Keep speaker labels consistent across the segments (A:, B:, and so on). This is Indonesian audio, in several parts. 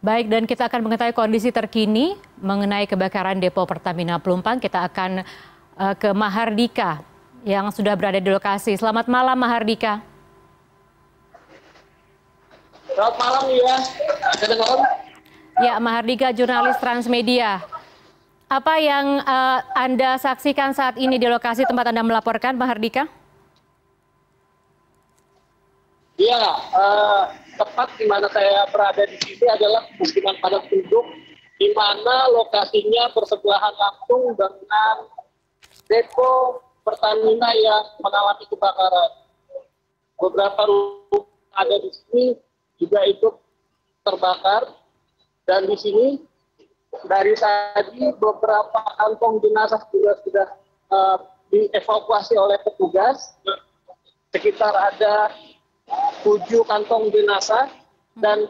A: Baik, dan kita akan mengetahui kondisi terkini mengenai kebakaran depo Pertamina Pelumpang. Kita akan uh, ke Mahardika yang sudah berada di lokasi. Selamat malam Mahardika.
B: Selamat malam ya.
A: Ya, Mahardika jurnalis Transmedia. Apa yang uh, Anda saksikan saat ini di lokasi tempat Anda melaporkan, Mahardika?
B: Iya, uh, tepat di mana saya berada di sini adalah pemukiman padat penduduk di mana lokasinya bersebelahan langsung dengan depo Pertamina yang mengalami kebakaran. Beberapa rumah ada di sini juga ikut terbakar dan di sini dari tadi beberapa kantong jenazah juga sudah uh, dievakuasi oleh petugas sekitar ada tujuh kantong jenazah dan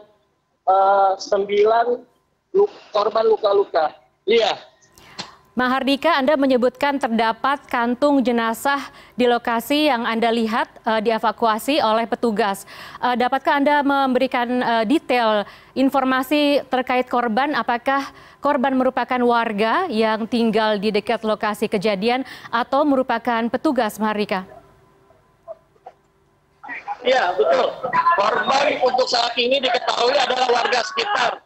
B: uh, sembilan korban luka-luka. Iya.
A: Mahardika, Anda menyebutkan terdapat kantung jenazah di lokasi yang Anda lihat uh, dievakuasi oleh petugas. Uh, dapatkah Anda memberikan uh, detail informasi terkait korban? Apakah korban merupakan warga yang tinggal di dekat lokasi kejadian atau merupakan petugas, Mahardika?
B: Iya, betul. Korban untuk saat ini diketahui adalah warga sekitar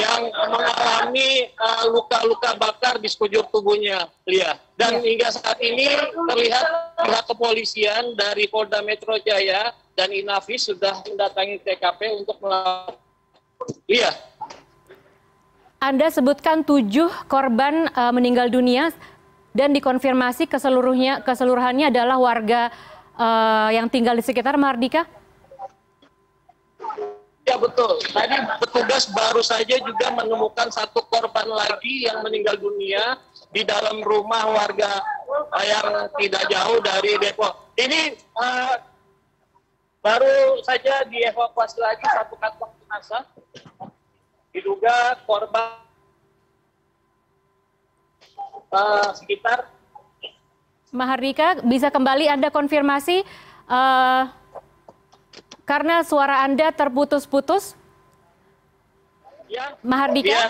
B: yang mengalami eh, luka-luka uh, bakar di sekujur tubuhnya, Lia. Dan ya. hingga saat ini terlihat pihak kepolisian dari Polda Metro Jaya dan Inavis sudah mendatangi TKP untuk melakukan. Iya.
A: Anda sebutkan tujuh korban uh, meninggal dunia dan dikonfirmasi ke seluruhnya keseluruhannya adalah warga uh, yang tinggal di sekitar Mardika?
B: Ya betul. Tadi petugas baru saja juga menemukan satu korban lagi yang meninggal dunia di dalam rumah warga yang tidak jauh dari Depok. Ini uh, baru saja dievakuasi lagi satu kantong jenazah. Diduga korban uh, sekitar
A: Mahardika, bisa kembali Anda konfirmasi uh, karena suara Anda terputus-putus?
B: Ya.
A: Mahardika? Ya.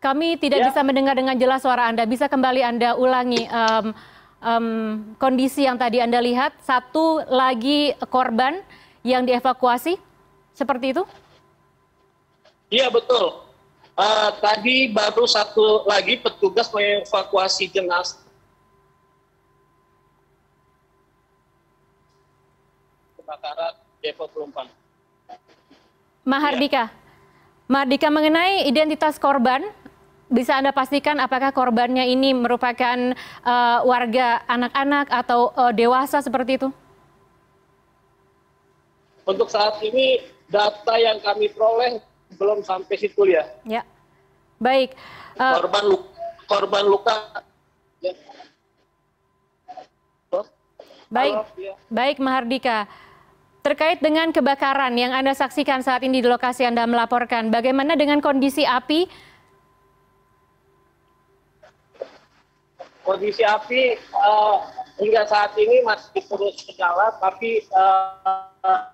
A: Kami tidak ya. bisa mendengar dengan jelas suara Anda. Bisa kembali Anda ulangi um, um, kondisi yang tadi Anda lihat. Satu lagi korban yang dievakuasi, seperti itu?
B: Iya betul. Uh, tadi baru satu lagi petugas mengevakuasi jenazah kebakaran Depo Pelumpang.
A: Mahardika, ya. Mahardika mengenai identitas korban, bisa Anda pastikan apakah korbannya ini merupakan uh, warga anak-anak atau uh, dewasa seperti itu?
B: Untuk saat ini data yang kami peroleh belum sampai situ ya.
A: Ya, baik.
B: Uh, korban luka, korban luka. Ya.
A: Baik, Halo, ya. baik Mahardika. Terkait dengan kebakaran yang Anda saksikan saat ini di lokasi Anda melaporkan, bagaimana dengan kondisi api?
B: Kondisi api uh, hingga saat ini masih terus menyala, tapi uh,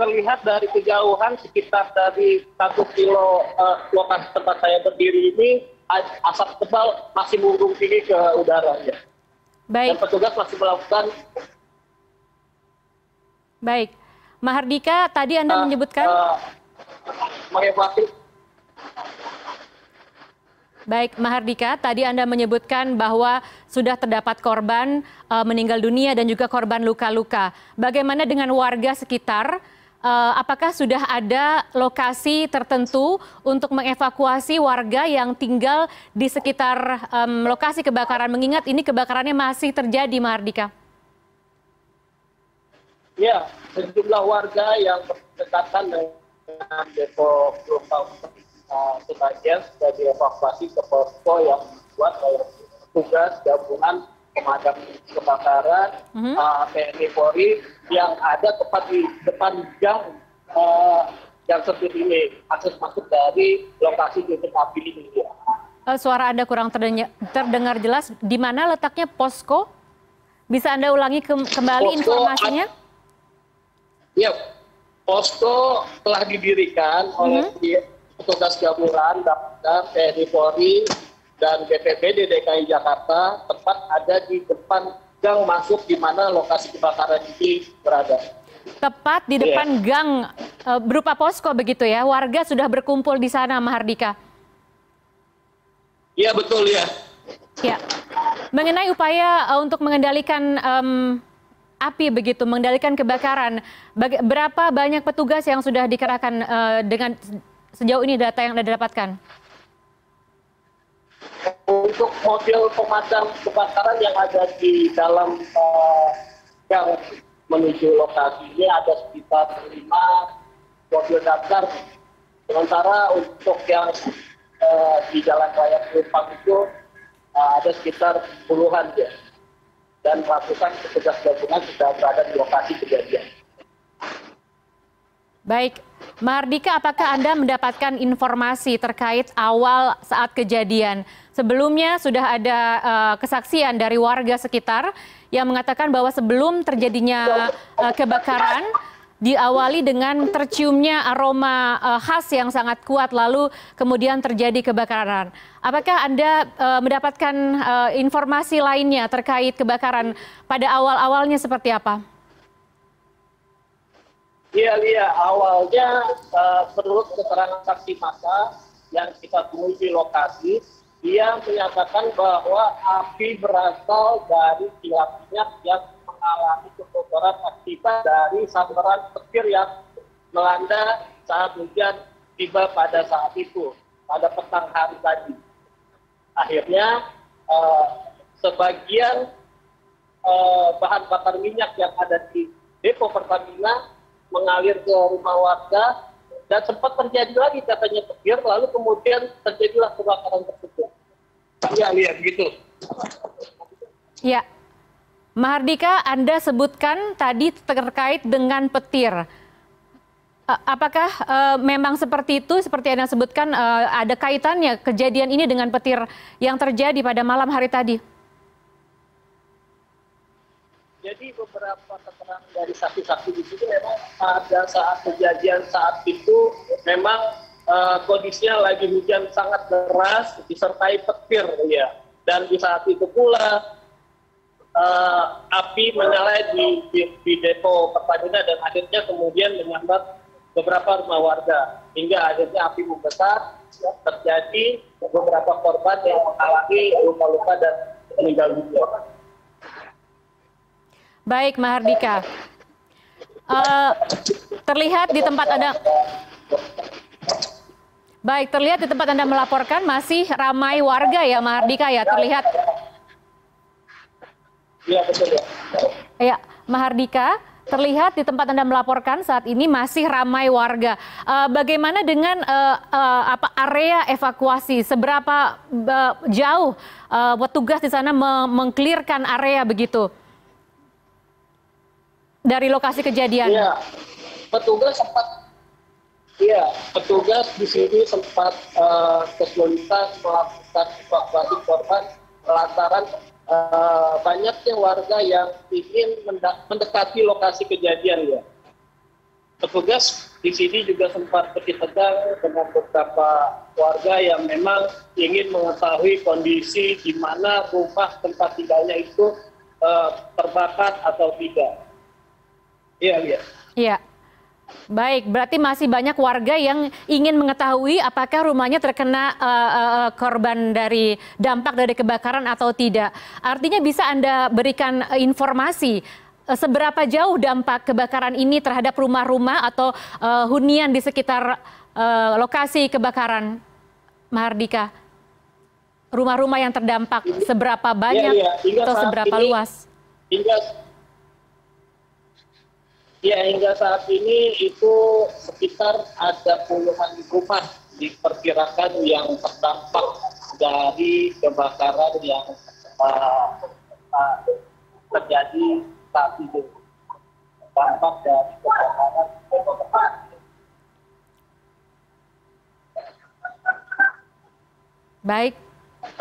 B: terlihat dari kejauhan sekitar dari satu kilo uh, lokasi tempat saya berdiri ini asap tebal masih mengurung tinggi ke udara ya. Baik. Dan petugas masih melakukan
A: Baik. Mahardika, tadi Anda uh, menyebutkan... Uh, Baik, Mahardika, tadi Anda menyebutkan bahwa sudah terdapat korban uh, meninggal dunia dan juga korban luka-luka. Bagaimana dengan warga sekitar? Uh, apakah sudah ada lokasi tertentu untuk mengevakuasi warga yang tinggal di sekitar um, lokasi kebakaran? Mengingat ini kebakarannya masih terjadi, Mahardika.
B: Ya, sejumlah warga yang berdekatan dengan depo Pelumpang sebagian sudah dievakuasi ke posko yang dibuat oleh petugas gabungan pemadam kebakaran mm -hmm. uh, TNI Polri yang ada tepat di depan gang uh, yang seperti ini akses masuk dari lokasi titik api ini.
A: Uh, suara Anda kurang terdengar, terdengar jelas. Di mana letaknya posko? Bisa Anda ulangi ke kembali posko informasinya?
B: Iya, posko telah didirikan oleh
A: Mhm.
B: petugas gabungan dan TNI Polri dan BPBD DKI Jakarta tepat ada di depan gang masuk di mana lokasi kebakaran ini berada.
A: Tepat di depan gang eh, berupa posko begitu ya. Warga sudah berkumpul di sana, Mahardika.
B: Iya betul ya.
A: Ya. Mengenai upaya eh, untuk mengendalikan em, api begitu, mengendalikan kebakaran, baga- berapa banyak petugas yang sudah dikerahkan eh, dengan sejauh ini data yang Anda dapatkan?
B: Untuk mobil pemadam kebakaran yang ada di dalam eh, gang menuju lokasi ini ada sekitar lima mobil damkar. Sementara untuk yang eh, di jalan raya Pelumpang itu eh, ada sekitar puluhan ya. Dan ratusan petugas gabungan sudah berada di lokasi kejadian.
A: Baik, Mahardika, apakah Anda mendapatkan informasi terkait awal saat kejadian? Sebelumnya sudah ada eh, kesaksian dari warga sekitar yang mengatakan bahwa sebelum terjadinya eh, kebakaran diawali dengan terciumnya aroma eh, khas yang sangat kuat lalu kemudian terjadi kebakaran. Apakah Anda eh, mendapatkan eh, informasi lainnya terkait kebakaran pada awal-awalnya seperti apa?
B: Iya, iya. Awalnya eh, menurut keterangan saksi mata yang kita temui di lokasi, dia menyatakan bahwa api berasal dari kilat minyak yang mengalami kebocoran akibat dari sambaran petir yang melanda saat hujan tiba pada saat itu, pada petang hari tadi. Akhirnya eh, sebagian eh, bahan bakar minyak yang ada di depo Pertamina mengalir ke rumah warga dan sempat terjadi lagi katanya petir lalu kemudian terjadilah kebakaran tersebut. Iya, iya begitu.
A: Ya, Mahardika, Anda sebutkan tadi terkait dengan petir. A- Apakah eh, memang seperti itu, seperti Anda sebutkan, eh, ada kaitannya kejadian ini dengan petir yang terjadi pada malam hari tadi?
B: Jadi beberapa keterangan dari saksi-saksi di sini memang pada saat kejadian saat itu memang eh, kondisinya lagi hujan sangat deras disertai petir ya. Dan di saat itu pula eh, api menyala di, di, di depo Pertamina dan akhirnya kemudian menyambar beberapa rumah warga hingga akhirnya api membesar terjadi beberapa korban yang mengalami luka-luka dan meninggal dunia.
A: Baik, Mahardika. Eh, terlihat di tempat Anda Baik, terlihat di tempat Anda melaporkan masih ramai warga ya, Mahardika ya, terlihat.
B: Iya betul ya.
A: Ya, Mahardika, terlihat di tempat Anda melaporkan saat ini masih ramai warga. Eh, bagaimana dengan eh, eh, apa area evakuasi? Seberapa jauh petugas di sana me- mengklirkan area begitu dari lokasi kejadian?
B: Iya, petugas sempat, iya, petugas di sini sempat eh, kesulitan melakukan evakuasi korban lantaran eh, banyaknya warga yang ingin mendekati lokasi kejadian ya. Petugas di sini juga sempat bertegang dengan beberapa warga yang memang ingin mengetahui kondisi di mana rumah tempat tinggalnya itu eh, terbakar atau tidak. Iya, iya.
A: Iya. Baik, berarti masih banyak warga yang ingin mengetahui apakah rumahnya terkena eh, eh, korban dari dampak dari kebakaran atau tidak. Artinya bisa Anda berikan eh, informasi eh, seberapa jauh dampak kebakaran ini terhadap rumah-rumah atau eh, hunian di sekitar eh, lokasi kebakaran, Mahardika? Rumah-rumah yang terdampak seberapa banyak
B: iya. Hingga
A: atau seberapa
B: ini-
A: luas?
B: hingga ya hingga saat ini itu sekitar ada puluhan rumah diperkirakan yang terdampak dari kebakaran yang uh, uh, terjadi saat itu dampak dari kebakaran
A: Baik,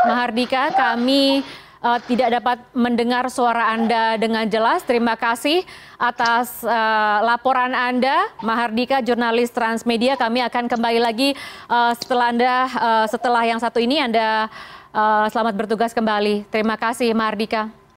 A: Mahardika, kami uh, tidak dapat mendengar suara Anda dengan jelas. Terima kasih atas uh, laporan Anda, Mahardika, jurnalis Transmedia. Kami akan kembali lagi uh, setelah Anda uh, setelah yang satu ini Anda uh, selamat bertugas kembali. Terima kasih, Mahardika.